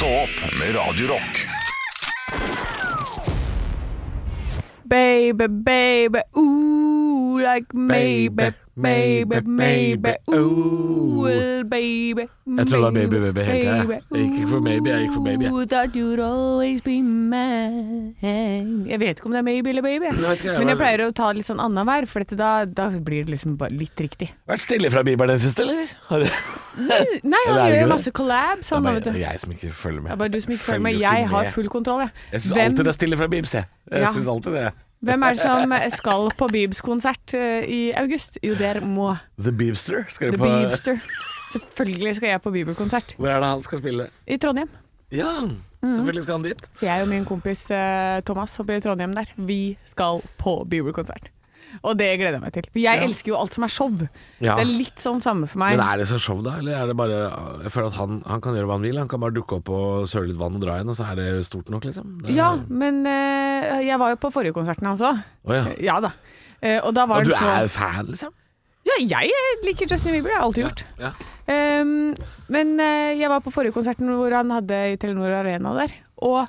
Stå opp med Radio Rock. Baby, baby, ooh, like maybe, maybe, maybe, ooh, baby. Jeg tror det var baby, baby helt til, jeg. Gikk ikke for maybe, jeg gikk for baby. Ooh, Thought you'd always be mine. Jeg vet ikke om det er maybe eller baby, Jeg jeg men jeg pleier å ta litt sånn annenhver, for dette da, da blir det liksom bare litt riktig. Vært stille fra Bibelen den siste, eller? Nei, han gjør jo masse collabs, han vet du. jeg som ikke følger med. Det er bare du som ikke følger med. Jeg har full kontroll, jeg. Jeg syns alltid det er stille fra Bibs, jeg. Jeg Ja. synes alltid det. Hvem er det som skal på Bibs-konsert eh, i august? Jo, det må The Beebster skal The Beebster. Selvfølgelig skal jeg på bibelkonsert Hvor er det han skal spille? i Trondheim. Ja, Mhm. selvfølgelig skal han dit. Så jeg og min kompis eh, Thomas oppe i Trondheim der, vi skal på bibelkonsert. Og det gleder jeg meg til. Jeg Ja. elsker jo alt som er show. Ja. Det er litt sånn samme for meg. Men er det så show, da? Eller er det bare Jeg føler at han, han kan gjøre hva han vil. Han kan bare dukke opp og søle litt vann og dra igjen, og så er det stort nok, liksom. Det, Ja, men eh, jeg var jo på forrige konserten hans òg. Oh, ja. Ja da. Eh, og da var Og du så er fan, liksom? Ja, jeg liker Justin Bieber. Det har jeg alltid gjort. Ja. Um, men eh, jeg var på forrige konserten hvor han hadde i Telenor Arena der. Og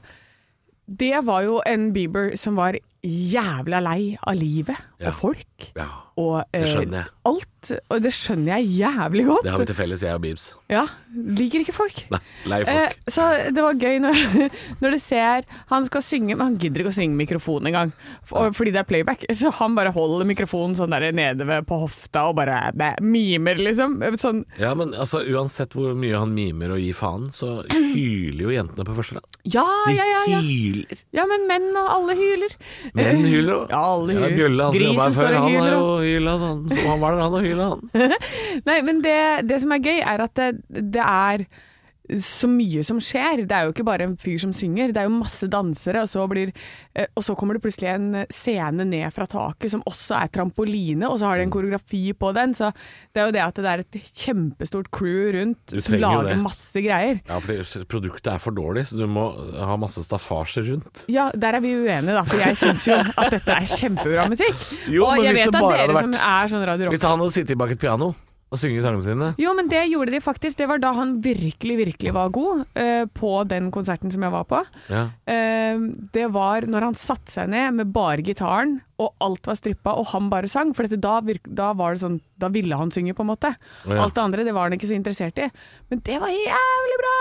det var jo en Bieber som var jævla lei av livet Ja. og folk. ja. Og Det eh, skjønner jeg. alt. Og det skjønner jeg jævlig godt. Det har vi til felles, jeg og Beebs. Ja, Liker ikke folk. Nei, lei Eh, så det var gøy når, når du ser Han skal synge, men han gidder ikke å synge mikrofon engang. For, fordi det er playback. Så han bare holder mikrofonen sånn der nede ved, på hofta og bare bæ, mimer, liksom. Sånn Ja, men altså, uansett hvor mye han mimer og gir faen, så hyler jo jentene på første rad. Ja, ja, ja, ja. De hyler. Ja, men menn og alle hyler. Menn hyler òg. Ja, alle hyler. Bjølle, han som jobba her før, han har jo hyla sånn. Så han var der, han og hyla, han. Nei, men det, det som er gøy, er at det, det er så mye som skjer. Det er jo ikke bare en fyr som synger, det er jo masse dansere, og så, blir, eh, og så kommer det plutselig en scene ned fra taket som også er trampoline, og så har de en koreografi på den. Så det er jo det at det er et kjempestort crew rundt som lager det. masse greier. Ja, fordi produktet er for dårlig, så du må ha masse staffasje rundt. Ja, der er vi uenige, da, for jeg syns jo at dette er kjempebra musikk. Jo, og men jeg vet det at dere som er sånn Radio Rock Hvis han hadde sittet bak et piano og synge sangene sine Jo, men det gjorde de faktisk. Det var da han virkelig, virkelig var god uh, på den konserten som jeg var på. ja. Uh, det var når han satte seg ned med bare gitaren, og alt var strippa, og han bare sang. For da, da var det sånn Da ville han synge, på en måte. Ja. Alt det andre det var han ikke så interessert i. Men det var jævlig bra!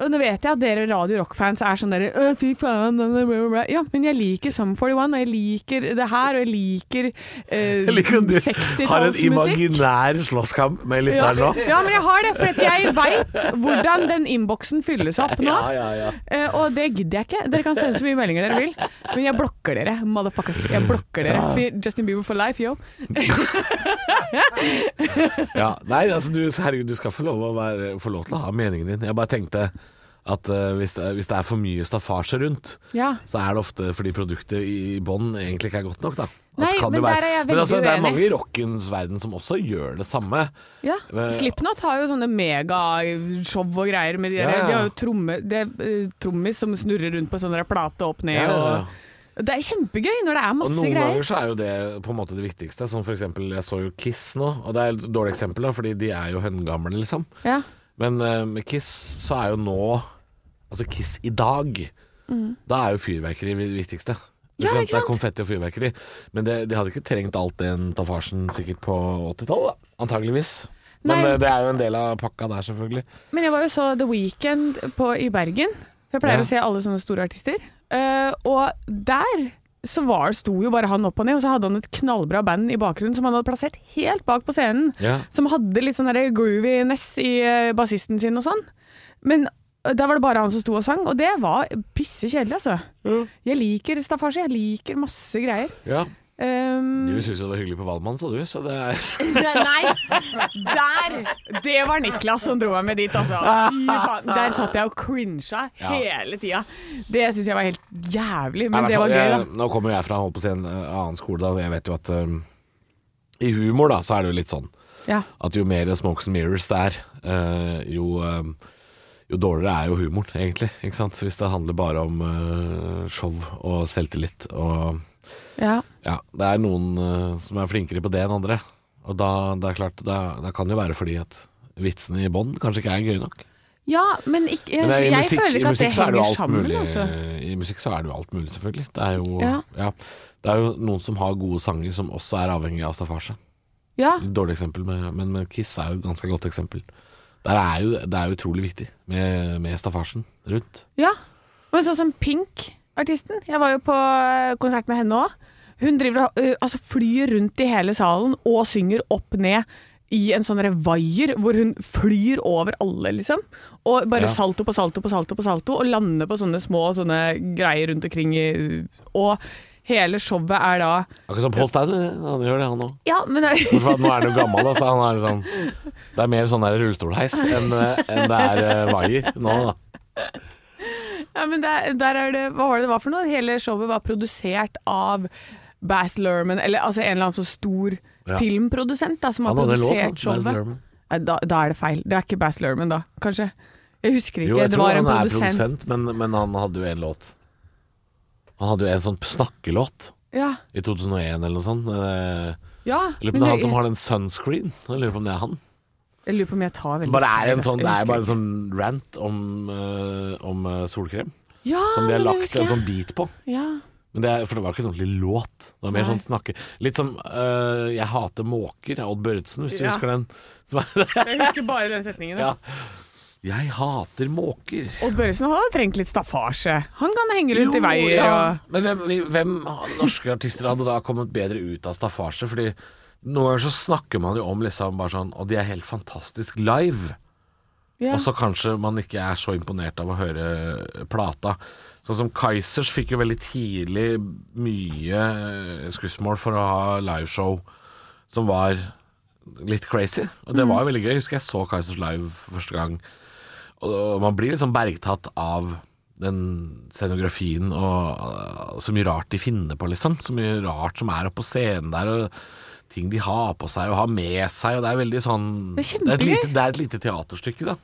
Og nå vet jeg at dere Radio Rock-fans er sånn derre Fy faen, bla, bla, bla». Ja, men jeg liker Sum 41, og jeg liker det her, og jeg liker eh, liker at du har en imaginær slåsskamp med lytteren nå. Ja. ja, men jeg har det, for jeg veit hvordan den innboksen fylles opp nå. Ja, ja, ja. Eh, og det gidder jeg ikke. Dere kan sende så mye meldinger dere vil, men jeg blokker dere, motherfuckers. Jeg blokker dere. Justin Bieber for life, yo. Ja, nei, altså du, herregud, du skal få lov, å være, få lov til å ha meningen din. Jeg bare tenkte at uh, hvis, det, hvis det er for mye staffasje rundt, Ja. så er det ofte fordi produktet i bånn egentlig ikke er godt nok, da. Nei, men der være- er jeg Men veldig altså, det er mange i rockens verden som også gjør det samme. ja. Men- Slipknot har jo sånne megashow og greier. Med de, Ja, ja. de har jo tromme, det, er, eh, trommis som snurrer rundt på sånn plate opp ned. Ja, ja. Og, og det er kjempegøy når det er Og masse noen greier. ganger så er jo det på en måte det viktigste. Som for eksempel, jeg så jo Kiss nå, og det er et dårlig eksempel, da, fordi de er jo høngamle, liksom. Ja. Men eh, med Kiss så er jo nå Altså Kiss i dag, da er jo fyrverkeri det viktigste. Mm. Ja, ikke Det er sant? konfetti og fyrverkeri. Men det, de hadde ikke trengt alt den tafasjen, sikkert på 80-tallet, da. Antageligvis. Men Nei. eh, det er jo en del av pakka der, selvfølgelig. Men jeg var jo så The Weekend på, i Bergen. Jeg pleier Ja. å se alle sånne store artister. Uh, og der så var, sto jo bare han opp og ned, og så hadde han et knallbra band i bakgrunnen som han hadde plassert helt bak på scenen. Ja. Som hadde litt sånn grooviness i uh, bassisten sin og sånn. Men eh, der var det bare han som sto og sang, og det var pisse kjedelig, altså. Jeg liker staffasje, jeg liker masse greier. ja. Um, Du syns jo det var hyggelig på Valmann, så du, så det er Nei, der! Det var Niklas som dro meg med dit, altså. Faen. Der satt jeg og crincha Ja. hele tida. Det syns jeg var helt jævlig, men nei, det var gøy, da. Nå kommer jeg fra holdt på å si en eh, annen skole, da, og jeg vet jo at um, i humor da, så er det jo litt sånn Ja. at jo mer smokes and mirrors det er, uh, jo, um, jo dårligere er jo humoren, egentlig. Hvis det handler bare om uh, show og selvtillit og Ja. Ja, det er noen uh, som er flinkere på det enn andre. Og da, det er klart, da, da kan det jo være fordi at vitsene i bånn kanskje ikke er gøye nok. Ja, men ikke Men er- jeg musikk- føler ikke at det er henger sammen, mulig, altså. I musikk så er det jo alt mulig, selvfølgelig. Det er jo, Ja. ja. det er jo noen som har gode sanger som også er avhengig av staffasje. Ja, Dårlig eksempel, med, men med Kiss er jo et ganske godt eksempel. Der er jo, det er jo utrolig viktig med, med staffasjen rundt. ja. Men sånn som Pink, artisten. Jeg var jo på eh, konsert med henne òg. Hun driver øh, altså flyr rundt i hele salen og synger opp ned i en sånn revaier hvor hun flyr over alle, liksom. Og bare Ja. salto på salto på salto på salto, og lander på sånne små sånne greier rundt omkring Og hele showet er da Akkurat som Paul Stanley, han gjør det han òg. Ja, men Nå er han jo gammel, altså. Han er liksom, det er mer sånn der rullestolheis enn, eh, enn det er eh, vaier nå, da. Ja, men der, der er det Hva var det det var for noe? Hele showet var produsert av Bass Lerman, eller altså en eller annen så stor Ja. filmprodusent da, som har Han hadde en låt, han. produsert showet. Nei, Da, da er det feil. Det er ikke Bass Lerman, da, kanskje. Jeg husker ikke. Jo, jeg det tror var han en er produsent. produsent, men, men han hadde jo en låt. Han hadde jo en sånn snakkelåt Ja. i 2001 eller noe sånt. Eh, ja Jeg lurer på om det er han som har den sunscreen. Jeg lurer på om det er han. Jeg lurer på om jeg tar veldig bare er en altså. sånn, det er bare en sånn rant om, eh, om eh, solkrem. Ja, Som de har det lagt husker en jeg. sånn beat på. Ja. Men det er, for det var ikke en ordentlig låt. Det var mer Nei. sånn snakke Litt som eh, 'Jeg hater måker' av Odd Børretzen, hvis du Ja. husker den. Som er, Jeg husker bare den setningen. ja. Jeg hater måker. Odd Børresen hadde trengt litt staffasje. Han kan henge rundt i Jo, veier ja. og Men hvem, hvem norske artister hadde da kommet bedre ut av staffasje? Fordi noen ganger så snakker man jo om liksom bare sånn Og de er helt fantastisk live. Yeah. Og så kanskje man ikke er så imponert av å høre plata. Sånn som Kaizers fikk jo veldig tidlig mye skussmål for å ha liveshow som var litt crazy. Og det var jo veldig gøy. Jeg husker jeg så Kaizers live første gang. Og man blir liksom bergtatt av den scenografien og så mye rart de finner på, liksom. Så mye rart som er oppe på scenen der, og ting de har på seg og har med seg. Og det er veldig sånn Det er det er, et lite, det er et lite teaterstykke, da.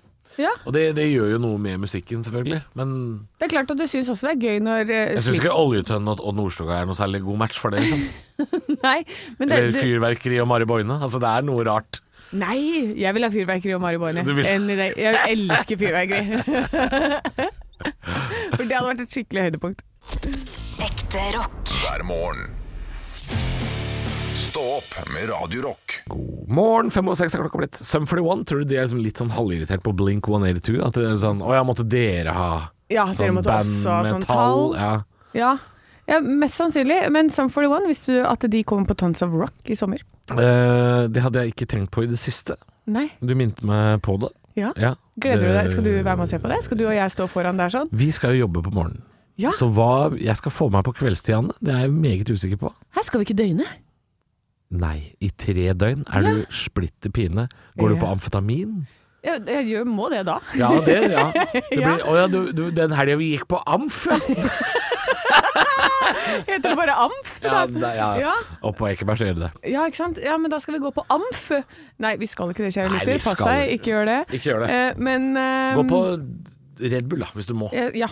ja. Og det, det gjør jo noe med musikken, selvfølgelig. Men Det er klart at du syns også det er gøy når uh, jeg syns ikke Oljetønn og, og Nordstoga er noe særlig god match for det. Liksom. Nei, men det, Eller Fyrverkeri og Mari Boine. Altså, det er noe rart. nei, jeg vil ha fyrverkeri og Mari Boine. Jeg elsker fyrverkeri. For det hadde vært et skikkelig høydepunkt. Ekte rock. hver morgen. Stå opp med Radio Rock. God morgen, fem og seks er klokka blitt. Sum 41, tror du de er liksom litt sånn halvirritert på Blink 182? At det er sånn Å ja, måtte dere ha Ja, dere sånn måtte også ha sånn tall. Ja. Ja. ja, mest sannsynlig. Men Sum 41, visste du at de kommer på Tons of Rock i sommer? Eh, det hadde jeg ikke tenkt på i det siste. Nei. Du minte meg på det. Ja. Ja, Gleder du deg? Skal du være med og se på det? Skal du og jeg stå foran der sånn? Vi skal jo jobbe på morgenen. Ja. Så hva jeg skal få meg på kveldstidene, det er jeg meget usikker på. Her skal vi ikke døgne. Nei, i tre døgn er du splitter pine. Går du på amfetamin? Jeg, jeg gjør- må det da. Ja, det, ja. Det Ja. blir, å ja, du, du, den helga vi gikk på Amf. Heter det bare Amf? Ja, da? ja. Ja. Og på Ekeberg så gjør det det. Ja, ikke sant? Ja, men da skal vi gå på Amf. Nei, vi skal ikke det, kjære lytter. Pass deg, ikke. gjør det. Ikke gjør det. Eh, men um... Gå på Red Bull, da, hvis du må. eh, Ja.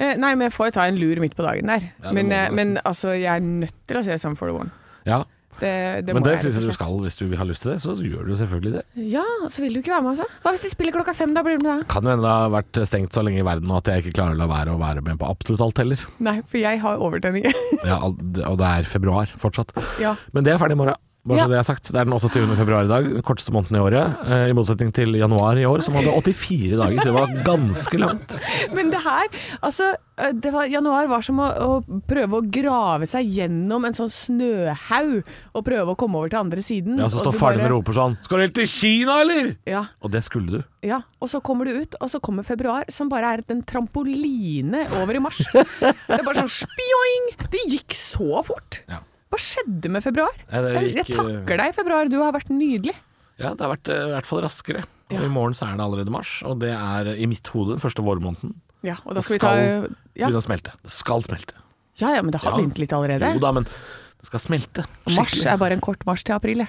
Eh, nei, men jeg får jo ta en lur midt på dagen der. Ja, men, eh, men altså, jeg er nødt til å se Sum 41. Ja, Det, det Men det syns jeg du skal. Hvis du har lyst til det, så gjør du selvfølgelig det. Ja, så vil du ikke være med, altså. Hva hvis de spiller klokka fem? Da blir du med, da? Kan jo hende det har vært stengt så lenge i verden at jeg ikke klarer å la være å være med på absolutt alt heller. Nei, for jeg har overtenning. Ja, og det er februar fortsatt. ja. Men det er ferdig i morgen. Bare Ja. så det er sagt. Det er den 28. februar i dag, den korteste måneden i året. Eh, I motsetning til januar i år, som hadde 84 dager. Så det var ganske langt. Men det her, altså det var, Januar var som å, å prøve å grave seg gjennom en sånn snøhaug og prøve å komme over til andre siden. Ja, Så står faren og roper sånn Skal du helt til Kina, eller? Ja, Og det skulle du. ja, og så kommer du ut, og så kommer februar, som bare er en trampoline over i mars. Det er bare sånn spjoing! Det gikk så fort. Ja. Hva skjedde med februar? Nei, det Jeg, jeg takker deg, februar. Du har vært nydelig. Ja, det har vært eh, i hvert fall raskere. Og Ja. I morgen så er det allerede mars, og det er i mitt hode den første vårmåneden. Ja, og da Det skal vi ta ja. begynne å smelte. Det skal smelte. ja, ja, men det har Ja. begynt litt allerede. Jo da, men det skal smelte. Mars er bare en kort mars til april, jeg.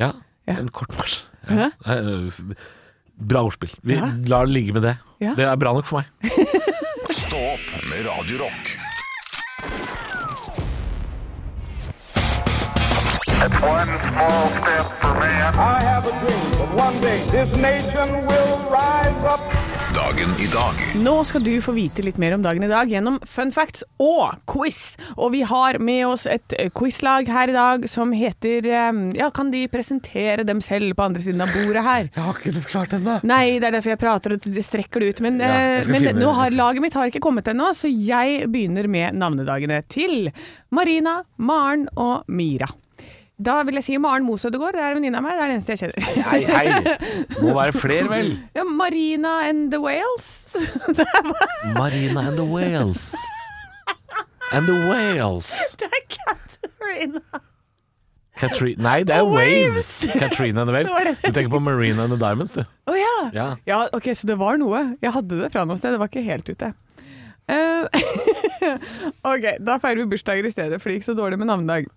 Ja, Ja. en kort mars. Ja. Eh, Bra ordspill. Vi Ja. lar det ligge med det. Ja. Det er bra nok for meg. Stå opp med Radio Dagen i dag Nå skal du få vite litt mer om dagen i dag gjennom fun facts og quiz. Og vi har med oss et eh, quizlag her i dag som heter eh, Ja, kan de presentere dem selv på andre siden av bordet her? Jeg har ikke klart ennå. Nei, det er derfor jeg prater og strekker det ut. Men, Ja, eh, men nå har laget mitt har ikke kommet ennå, så jeg begynner med navnedagene til Marina, Maren og Mira. Da vil jeg si Maren Mosødegård. Det er en venninne av meg. Det er det eneste jeg kjenner. Hei, hei. Må være flere, vel. Ja, Marina and the Whales. Marina and the Whales. And the Whales. Det er Katarina. Katri Nei, det er Waves. Waves. Katrina and the Waves. Du tenker på Marina and the Diamonds, du. Å ja. Ja. ja. Ok, så det var noe. Jeg hadde det fra noe sted, det var ikke helt ute. Uh, ok, da feirer vi bursdager i stedet, for det gikk så dårlig med navnedag.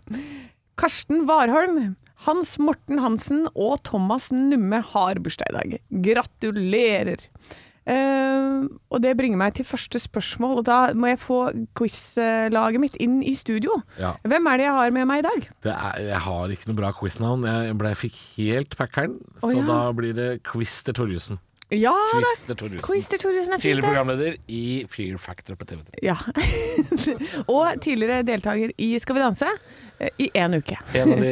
Karsten Warholm, Hans Morten Hansen og Thomas Numme har bursdag i dag. Gratulerer! Uh, og det bringer meg til første spørsmål, og da må jeg få quizlaget mitt inn i studio. Ja. Hvem er det jeg har med meg i dag? Det er, jeg har ikke noe bra quiznavn. Jeg, ble, jeg fikk helt packeren, så ja. da blir det Quiz til Torjussen. Ja, Christer Thoresen. Thoresen er Tidligere programleder i Fear Factor på TV3. Ja. og tidligere deltaker i Skal vi danse eh, i én uke. En av, de,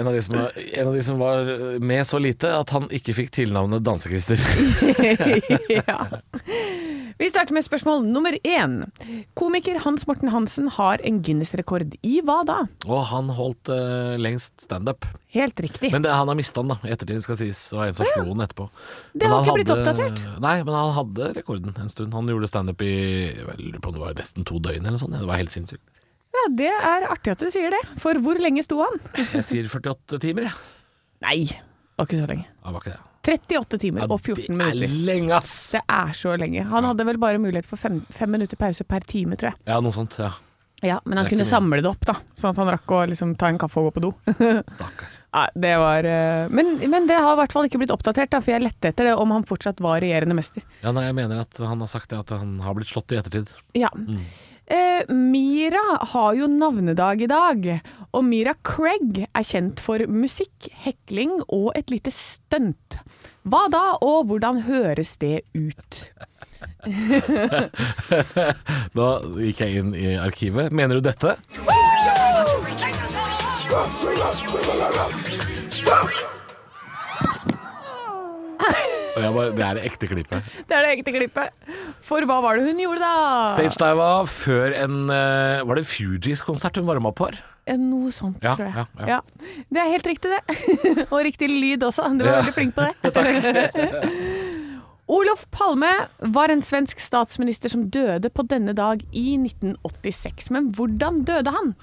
en, av de som en av de som var med så lite at han ikke fikk tilnavnet Dansekrister. ja. Vi starter med spørsmål nummer én. Komiker Hans Morten Hansen har en Guinness-rekord i hva da? Og han holdt uh, lengst standup. Helt riktig. Men det, han har mista den, da. I ettertid skal sies. Det var en som slo den etterpå. Det Men har ikke blitt hadde- oppdatert? Nei, men han hadde rekorden en stund. Han gjorde standup i vel, på det var nesten to døgn eller noe sånt. Det var helt sinnssykt. Ja, Det er artig at du sier det. For hvor lenge sto han? Jeg sier 48 timer, jeg. Nei, det var ikke så lenge. Det var ikke det. 38 timer og 14 minutter. det er lenge, ass! Det er så lenge. Han hadde vel bare mulighet for fem, fem minutter pause per time, tror jeg. Ja, noe sånt. ja Ja, Men han kunne samle det opp, da. Sånn at han rakk å liksom ta en kaffe og gå på do. Stakkar. Nei, det var eh, men, men det har i hvert fall ikke blitt oppdatert, da, for jeg lette etter det om han fortsatt var regjerende mester. Ja, nei, jeg mener at han har sagt det, at han har blitt slått i ettertid. Ja. Eh, Mira har jo navnedag i dag, og Mira Craig er kjent for musikk, hekling og et lite stunt. Hva da, og hvordan høres det ut? Da gikk jeg inn i arkivet. Mener du dette? Bare, det er det ekte klippet. Det er det ekte klippet. For hva var det hun gjorde, da? Stagediva før en eh, Var det Fugees-konsert hun varma opp for? Eh, Noe sånt, Ja, tror jeg. ja, ja. Det er helt riktig, det. og riktig lyd også. Du var veldig flink på det. Olof Palme var en svensk statsminister som døde på denne dag i 1986. Men hvordan døde han?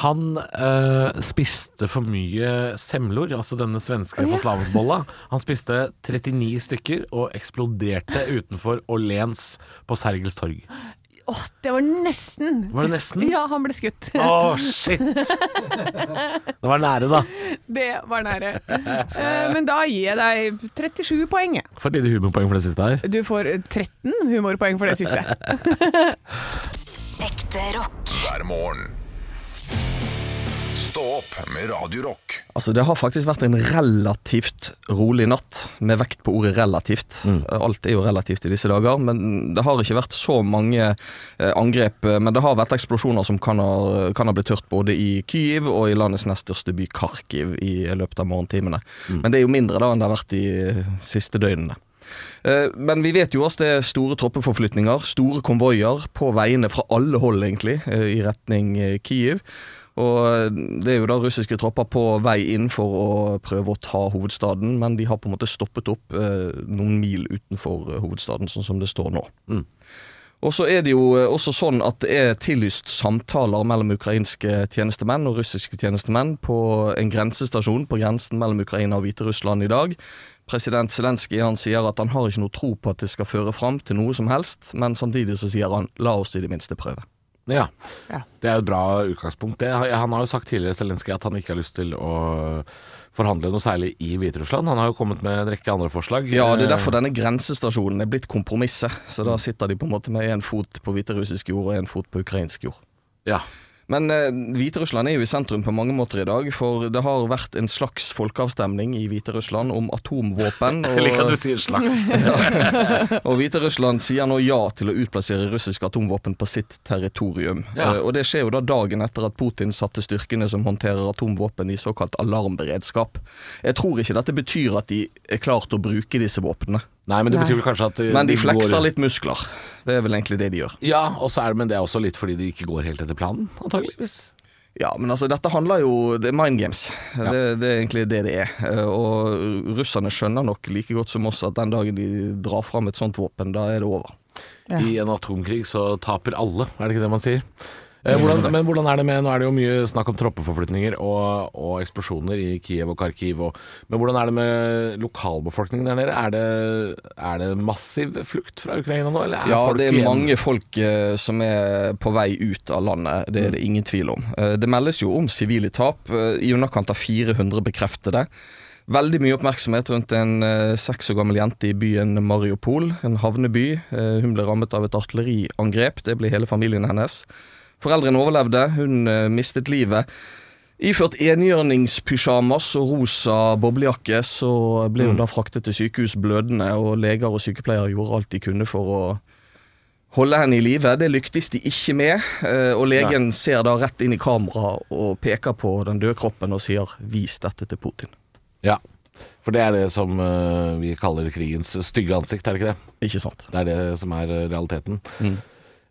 Han øh, spiste for mye semlor, altså denne svenske Å, ja. Han spiste 39 stykker og eksploderte utenfor Åhléns på Sergels torg. Åh, det var nesten. Var det nesten? Ja, han ble skutt. Å, shit! Det var nære, da. Det var nære. Eh, Men da gir jeg deg 37 poeng. For et lite humorpoeng for det siste her. Du får 13 humorpoeng for det siste. Ekte rock. hver morgen. Stå opp med Radio Rock. Altså, det har faktisk vært en relativt rolig natt, med vekt på ordet relativt. Alt er jo relativt i disse dager, men det har ikke vært så mange eh, angrep. Men det har vært eksplosjoner som kan ha, kan ha blitt hørt både i Kyiv og i landets nest største by Kharkiv i løpet av morgentimene. Men det er jo mindre da enn det har vært de eh, siste døgnene. Eh, Men vi vet jo at det er store troppeforflytninger, store konvoier på veiene fra alle hold, egentlig, eh, i retning eh, Kyiv. Og det er jo da russiske tropper på vei inn for å prøve å ta hovedstaden, men de har på en måte stoppet opp eh, noen mil utenfor eh, hovedstaden, sånn som det står nå. Mm. Og så er det jo eh, også sånn at det er tillyst samtaler mellom ukrainske tjenestemenn og russiske tjenestemenn på en grensestasjon på grensen mellom Ukraina og Hviterussland i dag. President Zelenskyj sier at han har ikke noe tro på at det skal føre fram til noe som helst, men samtidig så sier han la oss i det minste prøve. Ja. Ja. Det er jo et bra utgangspunkt. Det, han har jo sagt tidligere Zelenskyj at han ikke har lyst til å forhandle noe særlig i Hviterussland. Han har jo kommet med en rekke andre forslag. Ja, det er derfor denne grensestasjonen er blitt kompromisset. Så da sitter de på en måte med én fot på hviterussisk jord og én fot på ukrainsk jord. Ja. Men eh, Hviterussland er jo i sentrum på mange måter i dag, for det har vært en slags folkeavstemning i Hviterussland om atomvåpen. Jeg liker at du sier slags. og Hviterussland sier nå ja til å utplassere russiske atomvåpen på sitt territorium. Ja. Eh, og det skjer jo da dagen etter at Putin satte styrkene som håndterer atomvåpen i såkalt alarmberedskap. Jeg tror ikke dette betyr at de er klart å bruke disse våpnene. Nei, men det betyr vel kanskje at Men de flekser går- litt muskler. Det er vel egentlig det de gjør. Ja, og så er det, men det er også litt fordi de ikke går helt etter planen, antageligvis. Ja, men altså, dette handler jo Det er mind games. Det, det er egentlig det det er. Eh, Og russerne skjønner nok like godt som oss at den dagen de drar fram et sånt våpen, da er det over. Ja. I en atomkrig så taper alle, er det ikke det man sier? Eh, hvordan, men hvordan er det med Nå er det jo mye snakk om troppeforflytninger og, og eksplosjoner i Kiev og Kharkiv. Og, men hvordan er det med lokalbefolkningen der nede? Er det, er det massiv flukt fra Ukraina nå, eller Ja, det er igjen? mange folk eh, som er på vei ut av landet. Det er det ingen tvil om. Eh, det meldes jo om sivile tap. I underkant av 400 bekreftede. Veldig mye oppmerksomhet rundt en seks år gammel jente i byen Mariupol, en havneby. Hun ble rammet av et artilleriangrep. Det ble hele familien hennes. Foreldrene overlevde, hun eh, mistet livet. Iført enhjørningspysjamas og rosa boblejakke, så ble hun da fraktet til sykehus blødende, og leger og sykepleiere gjorde alt de kunne for å holde henne i live. Det lyktes de ikke med, eh, og legen ser da rett inn i kamera og peker på den døde kroppen og sier 'vis dette til Putin'. Ja, for det er det som eh, vi kaller krigens stygge ansikt, er det ikke det? Ikke sant? Det er det som er realiteten. Mm.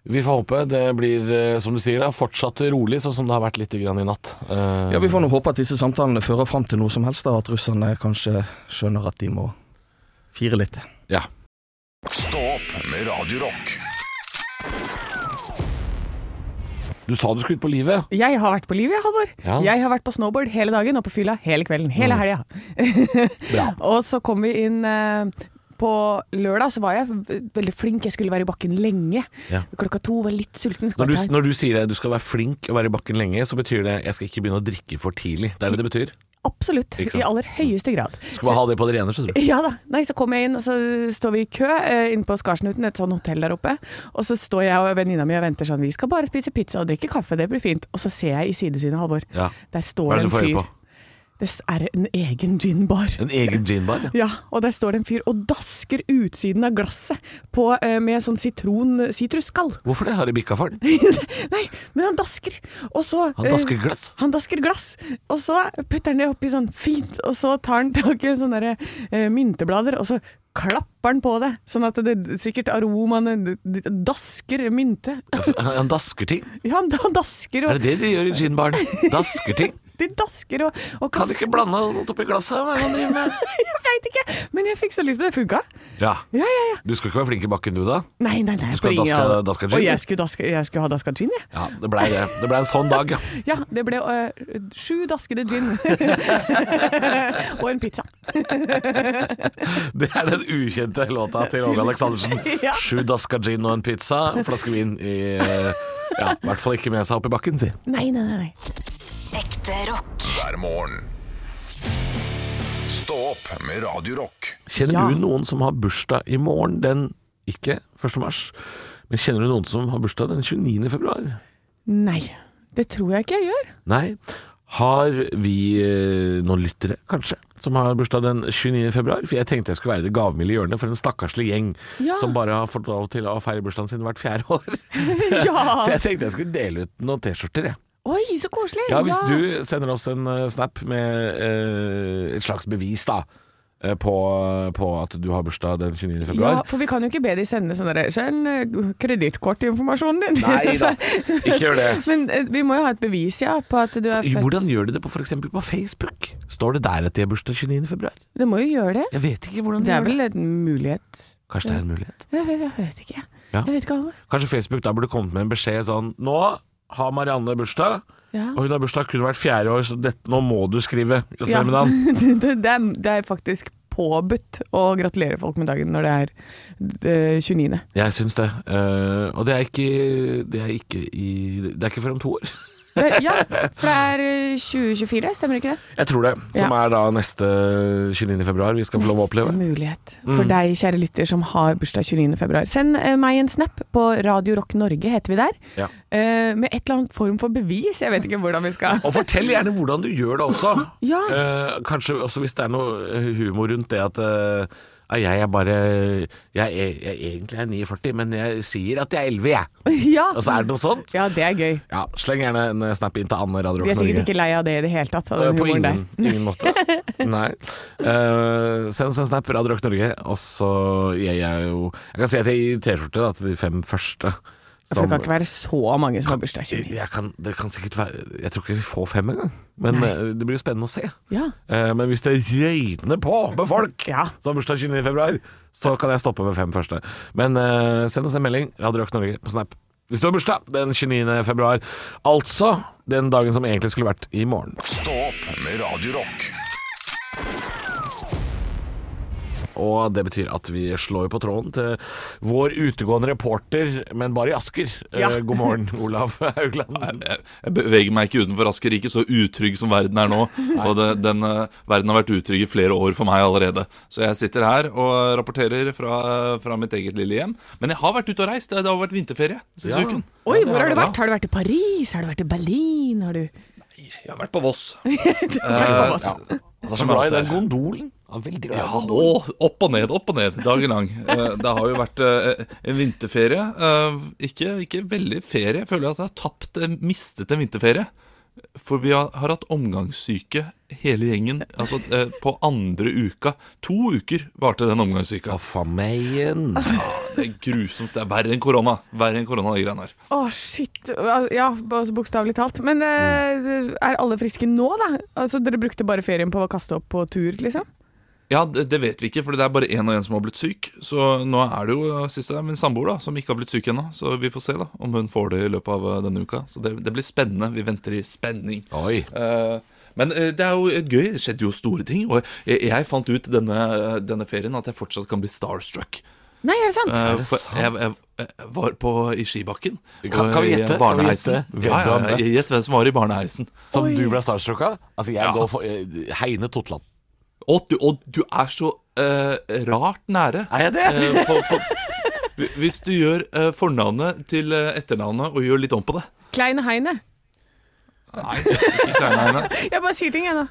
Vi får håpe det blir, eh, som du sier, da, fortsatt rolig, sånn som det har vært litt grann i natt. Uh, Ja, Vi får nå håpe at disse samtalene fører fram til noe som helst, da, at russerne kanskje skjønner at de må fire litt. ja. Stå opp med Radio Rock. Du sa du skulle ut på livet. Jeg har vært på livet, Halvor. Ja. Jeg har vært på snowboard hele dagen og på fylla hele kvelden. Hele Mm. helga. Bra. og så kom vi inn eh, på lørdag, så var jeg veldig flink. Jeg skulle være i bakken lenge. Ja. Klokka to var litt sulten. Når du, når du sier det, du skal være flink og være i bakken lenge, så betyr det jeg skal ikke begynne å drikke for tidlig. Det er det det betyr. Absolutt. I aller høyeste grad. Skal bare ha det på det rene, skjønner du. Ja da. Nei, så kommer jeg inn, og så står vi i kø eh, inne på Skarsnuten, et sånt hotell der oppe. Og så står jeg og venninna mi og venter sånn, vi skal bare spise pizza og drikke kaffe, det blir fint. Og så ser jeg i sidesynet, Halvor, Ja. der står det en fyr. Det er en egen ginbar. En egen ginbar? Ja. Ja, og der står det en fyr og dasker utsiden av glasset på, eh, med sånn sitron-sitrusskall. Hvorfor det? Har de bikka for den? Nei, men han dasker. Og så Han dasker eh, glass. han dasker glass, og så putter han det oppi sånn fint, og så tar han tak i sånne der, eh, mynteblader, og så klapper han på det, sånn at det sikkert aromaene d- dasker mynte. Han dasker ting. Ja, han, dasker Er det det de gjør i ginbaren? Dasker ting? De dasker og, og Kan du ikke blande noe oppi glasset? Hva er det han driver med? Jeg veit ikke, men jeg fikk så lyst på det. Funka? Ja. Ja, ja, ja. Du skal ikke være flink i bakken du, da? Nei, nei, nei. Du skal daske gin? Og jeg skulle, daske, jeg skulle ha daska gin, jeg. Ja, det blei det. Det blei en sånn dag, ja. Ja, det ble øh, sju daskede gin. og en pizza. Det er den ukjente låta til Åge Aleksandersen. Ja. Sju dasker gin og en pizza, flaske vin i Ja, i hvert fall ikke med seg opp i bakken, si. Nei, nei, nei. Ekte rock. hver morgen. Stå opp med Radio Rock. Kjenner Ja. du noen som har bursdag i morgen, den ikke 1. mars, men kjenner du noen som har bursdag den 29. februar? Nei, det tror jeg ikke jeg gjør. Nei. Har vi eh, noen lyttere, kanskje, som har bursdag den 29. februar? For jeg tenkte jeg skulle være det gavmilde hjørnet for en stakkarslig gjeng Ja. som bare har fått lov til å feire bursdagen sin hvert fjerde år. Ja! Så jeg tenkte jeg skulle dele ut noen T-skjorter, jeg. Oi, så koselig! Ja, hvis du sender oss en eh, snap med eh, et slags bevis da eh, på, på at du har bursdag den 29. Ja, februar. for vi kan jo ikke be de sende sånn Send uh, kredittkortinformasjonen din. Nei da, ikke gjør det. Men eh, vi må jo ha et bevis, ja, på at du er født. Hvordan gjør de det på f.eks. på Facebook? Står det der at de har bursdag 29. februar? Det må jo gjøre det. Jeg vet ikke hvordan de Det er vel en mulighet. Kanskje det er en mulighet? Jeg vet, jeg vet ikke. Ja. Jeg vet ikke, alle. Kanskje Facebook da burde kommet med en beskjed sånn Nå har Marianne bursdag, Ja. og hun har bursdag kun hvert fjerde år, så dette, nå må du skrive. Ja. Med dagen. det, det, er, det er faktisk påbudt å gratulere folk med dagen når det er det, 29. Jeg syns det. Uh, og det er ikke Det er ikke i Det er ikke før om to år. Det, ja, for det er eh, 2024, stemmer ikke det? Jeg tror det. Som er da neste 29. februar vi skal få lov å oppleve. Neste mulighet for deg, kjære lytter, som har bursdag 29. februar. Send eh, meg en snap på Radio Rock Norge, heter vi der. Ja. Uh, med et eller annet form for bevis. Jeg vet ikke hvordan vi skal Og fortell gjerne hvordan du gjør det også. Ja. uh, kanskje også hvis det er noe eh, humor rundt det at eh, ja, jeg er bare jeg er, jeg er egentlig er 49, men jeg sier at jeg er 11, jeg. Ja. Altså, er det noe sånt? ja, det er gøy. Ja, Sleng gjerne en eh, snap inn til Anne Radio De er sikkert Norge. ikke lei av det i det hele tatt, av den På humoren ingen, der. ingen måte. Nei. Uh, send oss en snap, Radio Rock Norge, og så jeg jo Jeg kan si at jeg gir T-skjorte til de fem første. For det kan ikke være så mange som har bursdag 29. jeg kan, det kan sikkert være Jeg tror ikke vi får fem engang. Men Nei. eh, det blir jo spennende å se. Ja. Eh, men hvis det røyner på med folk Ja. som har bursdag 29. februar, så kan jeg stoppe med fem første. Men eh, send oss en melding, Radio Rock Norge, på Snap. Hvis du har bursdag den 29. februar, altså den dagen som egentlig skulle vært i morgen. Stå opp med Radio Rock. Og det betyr at vi slår på tråden til vår utegående reporter, men bare i Asker. Ja. Eh, god morgen, Olav Haugland. Jeg, jeg beveger meg ikke utenfor Asker, ikke så utrygg som verden er nå. Og det, den eh, verden har vært utrygg i flere år for meg allerede. Så jeg sitter her og rapporterer fra, fra mitt eget lille hjem. Men jeg har vært ute og reist. Det har vært vinterferie siste Ja. uken. Oi, hvor har du vært? Har du vært i Paris? Har du vært i Berlin? Har du Jeg har vært på Voss. vært på Eh, Voss. ja. Er så bra i den gondolen. Er veldig glad Ja, og opp og ned, opp og ned, dagen lang. Eh, Det har jo vært eh, en vinterferie. Eh, Ikke, ikke veldig ferie. Jeg føler at jeg har tapt, mistet en vinterferie. For vi har, har hatt omgangssyke hele gjengen altså på andre uka. To uker varte den omgangssyka. Ja, faen meg igjen. Det er grusomt. Det er verre enn korona. Verre enn korona, de greiene her. Å, shit. Ja, altså bokstavelig talt. Men mm. er alle friske nå, da? Altså, Dere brukte bare ferien på å kaste opp på tur, liksom? Ja, det, det vet vi ikke, for det er bare én og én som har blitt syk. Så nå er det jo siste det er min samboer da, som ikke har blitt syk ennå. Så vi får se da om hun får det i løpet av eh, denne uka. Så det, det blir spennende. Vi venter i spenning. Oi. Uh, men eh, det er jo gøy. Det skjedde jo store ting. Og jeg, jeg fant ut denne, denne ferien at jeg fortsatt kan bli starstruck. Nei, er det sant? Det for sant? jeg, jeg, jeg var på, i skibakken. Kan- kan vi i gjette? Barneheisen. Ja, ja. Gjett hvem som var i barneheisen. Som Oi. du ble starstruck av? Altså, jeg Ja. går for Heine Totland. Og du, og du er så uh, rart nære. Er jeg det? Uh, på, på, hvis du gjør uh, fornavnet til etternavnet og gjør litt om på det. Kleine Heine. Nei, ikke Kleine Heine. Jeg bare sier ting, jeg nå.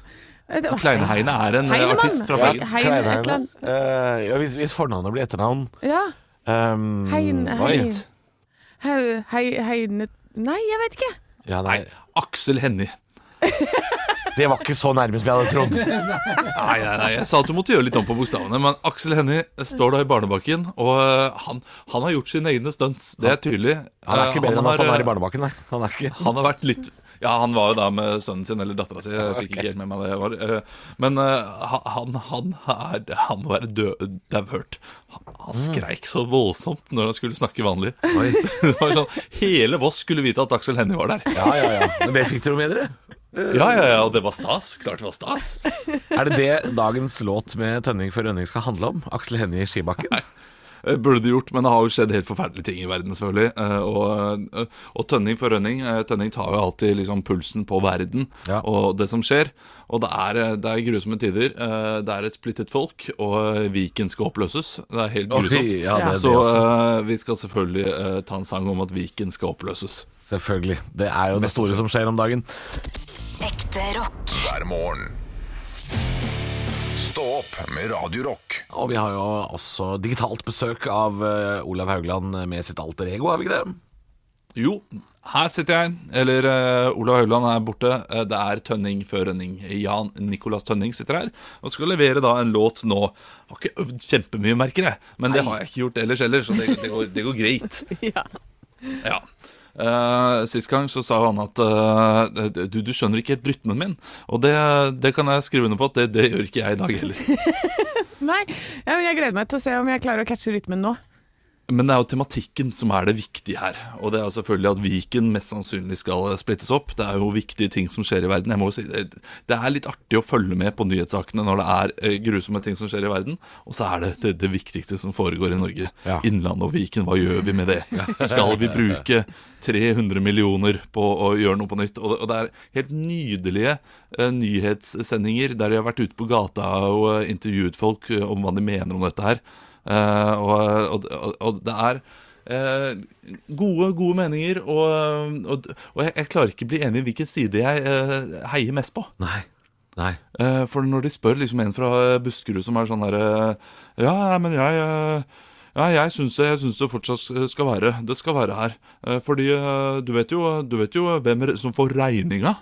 Kleine Heine er en Heinemann. artist fra. Bergen. Ja, Heine, Kleine Heine. Eh, ja, hvis, hvis fornavnet blir etternavn Ja. um, Heine, Heine. Hein. Hei, hei, heine Nei, jeg vet ikke. Ja, nei, Aksel Hennie. det var ikke så nærme som jeg hadde trodd. Nei, nei, nei, jeg sa at du måtte gjøre litt om på bokstavene. Men Aksel Hennie står da i barnebakken, og eh, han, han har gjort sine egne stunts. Det er tydelig. Han er ikke Eh, bedre enn at han er i barnebakken, nei. Han er ikke Han har vært litt Ja, han var jo da med sønnen sin eller dattera si. Jeg fikk ikke helt med meg det var. Eh, Men eh, han, han, er, han må være dauhørt. Han, han skreik så voldsomt når han skulle snakke vanlig. Oi. Det var sånn, Hele Voss skulle vite at Aksel Hennie var der. Ja, ja, ja. Men det fikk dere med dere? Ja, ja, ja, det var stas. Klart det var stas. Er det det dagens låt med Tønning for Rønning skal handle om? Aksel Hennie i skibakken? Nei. Burde det gjort, men det har jo skjedd helt forferdelige ting i verden, selvfølgelig. Eh, Og, eh, og Tønning for Rønning eh, Tønning tar jo alltid liksom pulsen på verden Ja. og det som skjer. Og det er, eh, det er grusomme tider. Eh, Det er et splittet folk, og eh, Viken skal oppløses. Det er helt grusomt. ja, det er Så eh, vi skal selvfølgelig eh, ta en sang om at Viken skal oppløses. Selvfølgelig. Det er jo det store som skjer om dagen. Ekte rock. hver morgen. Stå opp med Radio Rock. Og vi har jo også digitalt besøk av eh, Olav Haugland med sitt alter ego, har vi ikke det? Jo, her sitter jeg. Eller eh, Olav Haugland er borte. Eh, det er Tønning før Rønning. Jan Nicolas Tønning sitter her og skal levere da en låt nå. Har ikke øvd kjempemye, merker jeg, men det har jeg ikke gjort ellers heller, så det, det, går, det går greit. Ja. Eh, sist gang så sa han at uh, du, du skjønner ikke helt rytmen min. Og det, det kan jeg skrive under på at det, det gjør ikke jeg i dag heller. Nei, jeg gleder meg til å se om jeg klarer å catche rytmen nå. Men det er jo tematikken som er det viktige her. Og det er jo selvfølgelig at Viken mest sannsynlig skal splittes opp. Det er jo viktige ting som skjer i verden. Jeg må jo si, Det er litt artig å følge med på nyhetssakene når det er eh, grusomme ting som skjer i verden. Og så er det det, det viktigste som foregår i Norge. Ja. Innlandet og Viken, hva gjør vi med det? Skal vi bruke 300 millioner på å gjøre noe på nytt? Og det, er helt nydelige eh, nyhetssendinger der de har vært ute på gata og eh, intervjuet folk om hva de mener om dette her. Eh, og, og, og, det er eh, gode, gode meninger, og, og, jeg, jeg klarer ikke å bli enig i hvilken side jeg eh, heier mest på. Nei. Nei. For når de spør liksom en fra Buskerud som er sånn derre Ja, men jeg ja, jeg syns det, det fortsatt skal være. Det skal være her. Fordi du vet jo, du vet jo hvem som får regninga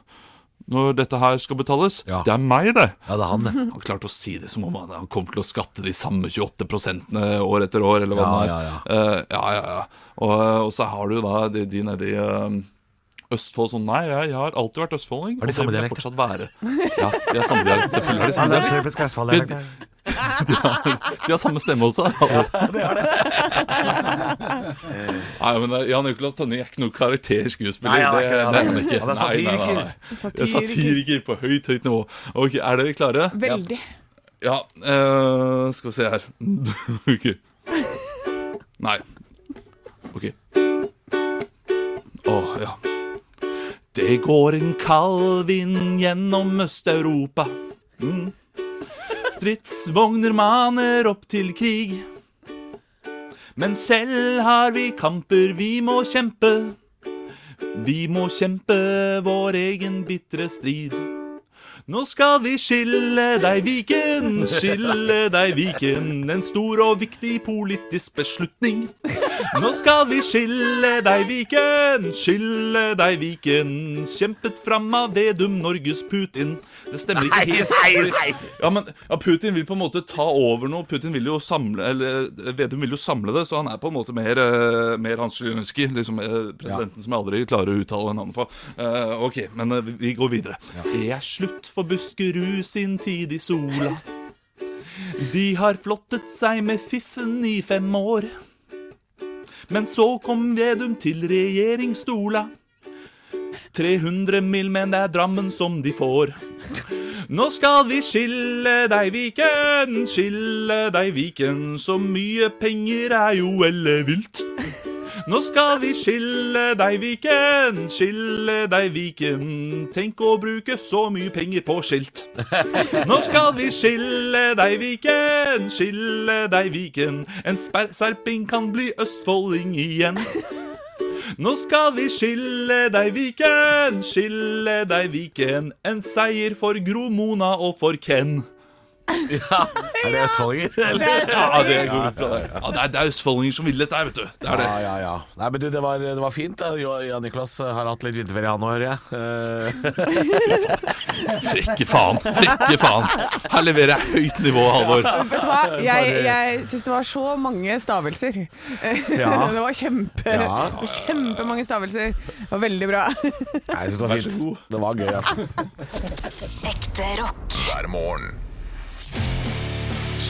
når dette her skal betales. Ja. Det er meg, det. Ja, det er han, det. Han klarte å si det som om han, han kom til å skatte de samme 28 prosentene år etter år, eller hva Ja, det er. ja, ja. Uh, ja, ja, ja. Og, og så har du jo da de, de nedi eh, Østfold sånn Nei, jeg, jeg har alltid vært østfolding. Og det vil jeg fortsatt være. Ja, de har samme dialekt. Selvfølgelig har de samme dialekt. De, de, de har samme stemme også. Ja, det har det. Nei, men eh, Jan Nicolas Tønning er ikke noen karakterskuespiller. Nei, er det, er er han ikke. Han er Nei, nei, nei, nei. satiriker. Det er Satiriker på høyt, høyt nivå. Ok, Er dere klare? Veldig. Ja, uh, skal vi se her Ok Nei Ok Åh, ja Det går en kald vind gjennom Øst-Europa. Mm. Stridsvogner maner opp til krig. Men selv har vi kamper vi må kjempe. Vi må kjempe vår egen bittre strid nå skal vi skille deg, Viken, skille deg, Viken. En stor og viktig politisk beslutning. Nå skal vi skille deg, Viken, skille deg, Viken. Kjempet fram av Vedum, Norges Putin. Det stemmer ikke helt. fordi- Ja, men ja, Putin vil på en måte ta over noe. Putin vil jo samle Eller Vedum vil jo samle det, så han er på en måte mer, eh, mer Hans Zelenskyj. Liksom presidenten presidenten som jeg aldri klarer å uttale navnet på. Uh, ok, men eh, vi- vi går videre. Det er slutt for Buskerud sin tid i sola. De har flottet seg med fiffen i fem år. Men så kom Vedum til regjeringsstola. 300 mil, men det er Drammen som de får. Nå skal vi skille deg, Viken, skille deg, Viken. Så mye penger er jo ellevilt. Nå skal vi skille deg, Viken, skille deg, Viken. Tenk å bruke så mye penger på skilt. Nå skal vi skille deg, Viken, skille deg, Viken. En serping kan bli østfolding igjen. Nå skal vi skille deg, Viken, skille deg, Viken. En seier for Gro Mona og for Ken. Er det østfoldinger? eller? Ja, det går ut fra det. Ja, det er, det er østfoldinger som vil dette vet du. Det er det. Ja, ja, ja. Nei, men du, det var, det var fint. da. Jo- Jan Niklas har hatt litt vinterferie, han òg, hører jeg. Eh, Frekke faen. Frekke faen. Her leverer jeg høyt nivå, Halvor. Vet du hva? Jeg, jeg syns det var så mange stavelser. Ja. Det var kjempe, Ja. kjempemange stavelser. Det var veldig bra. Nei, jeg syns det var fint. Det var gøy, altså. Ekte rock. hver morgen.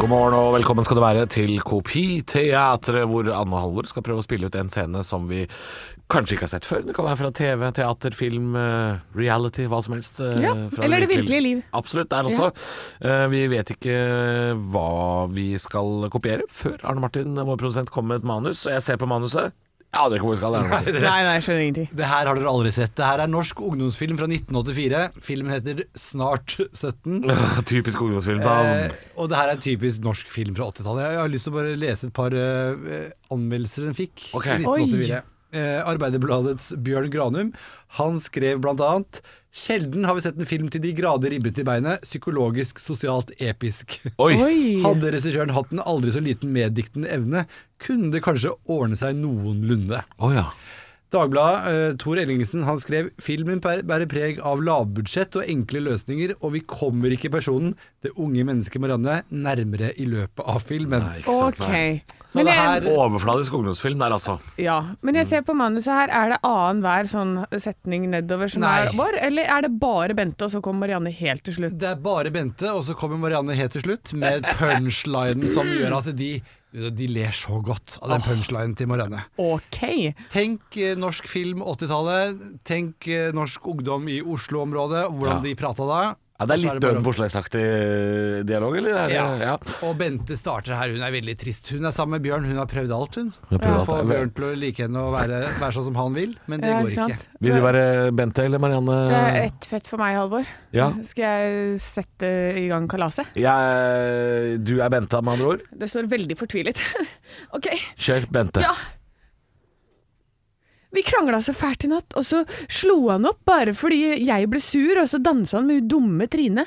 God morgen og velkommen skal du være til Kopiteatret, hvor Anne Halvor skal prøve å spille ut en scene som vi kanskje ikke har sett før. Det kan være fra TV, teater, film, eh, reality, hva som helst. eh, Ja, fra eller det virkelige liv. Absolutt, der også. Ja. Vi vet ikke hva vi skal kopiere før Arne Martin, vår produsent, kommer med et manus. Og jeg ser på manuset. Jeg aner ikke hvor vi skal. Nei. Nei, nei, jeg skjønner ingenting. Det her har dere aldri sett. Det her er norsk ungdomsfilm fra 1984. Filmen heter Snart 17. Typisk ungdomsfilm. Eh, og det her er en typisk norsk film fra 80-tallet. Jeg har lyst til å bare lese et par uh, anmeldelser den fikk okay. i 1984. Eh, Arbeiderbladets Bjørn Granum Han skrev blant annet Sjelden har vi sett en film til de grader ribbet i beinet, psykologisk, sosialt, episk. Oi! Oi! Hadde regissøren hatt en aldri så liten meddiktende evne, kunne det kanskje ordne seg noenlunde. Oh, ja. Dagbladet, eh, Tor Ellingsen, han skrev Filmen bærer preg av lavbudsjett og enkle løsninger, og vi kommer ikke personen, det unge mennesket Marianne, nærmere i løpet av filmen. Nei, sant, Ok. Så Men det jeg, her Overfladisk ungdomsfilm der, altså. ja. Men jeg ser på manuset her, er det annenhver sånn setning nedover som Nei. er vår, eller er det bare Bente, og så kommer Marianne helt til slutt? Det er bare Bente, og så kommer Marianne helt til slutt med punchlinen som gjør at de de ler så godt av den punchlinen til Marianne. Ok. Tenk eh, norsk film 80-tallet. Tenk eh, norsk ungdom i Oslo-området, hvordan Ja. de prata da. Ja, det er litt Døden Forslagsaktig dialog, eller? Er det, Ja. ja. Og Bente starter her, hun er veldig trist. Hun er sammen med Bjørn, hun har prøvd alt, hun. Hun alt. få Bjørn til å like henne og være, være sånn som han vil, men det Ja, går ikke sant? Vil du være Bente eller Marianne? Det er ett fett for meg, Halvor. Ja. Skal jeg sette i gang kalaset? Jeg, du er Bente, med andre ord. Det står veldig fortvilet. ok. Kjør Bente. Ja. Vi krangla så fælt i natt, og så slo han opp bare fordi jeg ble sur, og så dansa han med hun dumme Trine.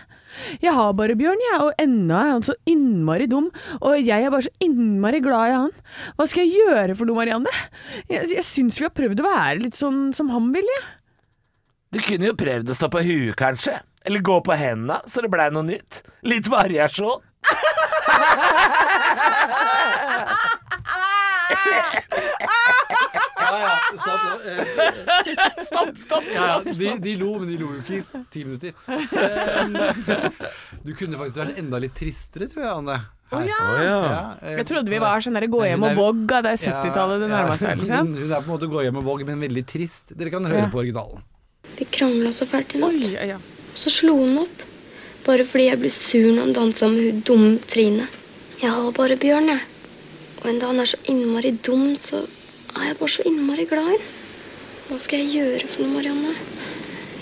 Jeg har bare Bjørn, jeg, og ennå er han så innmari dum, og jeg er bare så innmari glad i han. Hva skal jeg gjøre for noe, Marianne? Jeg, jeg syns vi har prøvd å være litt sånn som han vil, jeg. Du kunne jo prøvd å stå på huet, kanskje. Eller gå på hendene, så det blei noe nytt. Litt variasjon. Ja, ja, stopp, Stopp, stopp! ja, ja, de, de lo, men de lo jo ikke i ti minutter. Eh, Du kunne faktisk vært enda litt tristere, tror jeg, Anne. Her. ja. Ja, eh, Jeg trodde vi var sånn der gå hjem og er- vogg av det 70-tallet det ja, nærma seg. ja, Liksom. Hun, hun er på en måte gå hjem og vogg, men veldig trist. Dere kan høre Ja. på originalen. Vi krangla så fælt i natt. Oi, ja, ja. Så slo hun opp. Bare fordi jeg ble sur når han dansa med hun dumme Trine. Jeg har bare Bjørn, jeg. Og enda han er så innmari dum, så er jeg bare så innmari glad i. Hva skal jeg gjøre for noe, Marianne?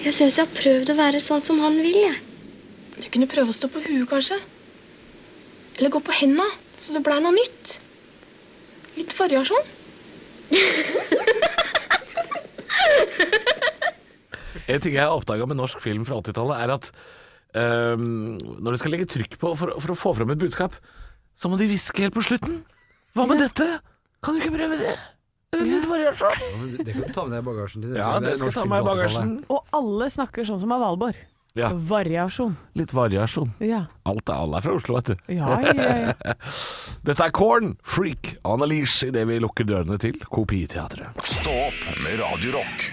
Jeg syns jeg har prøvd å være sånn som han vil, jeg. Du kunne prøve å stå på huet, kanskje. Eller gå på henda, så det blei noe nytt. Litt variasjon. En ting jeg har oppdaga med norsk film fra 80-tallet, er at Um, når de skal legge trykk på for, for å få fram et budskap, så må de hviske helt på slutten. Hva med dette? Kan du ikke prøve det? Litt variasjon. Ja, Det det kan du ta med deg i bagasjen til Ja, det er skal ta med i bagasjen. Og alle snakker sånn som av Valborg. Ja, Variasjon. litt variasjon. Ja. Alt er alle er fra Oslo, vet du. Ja, ja, ja. Dette er Korn, Freak, Annelise idet vi lukker dørene til Kopiteatret. Stå opp med Radio Rock.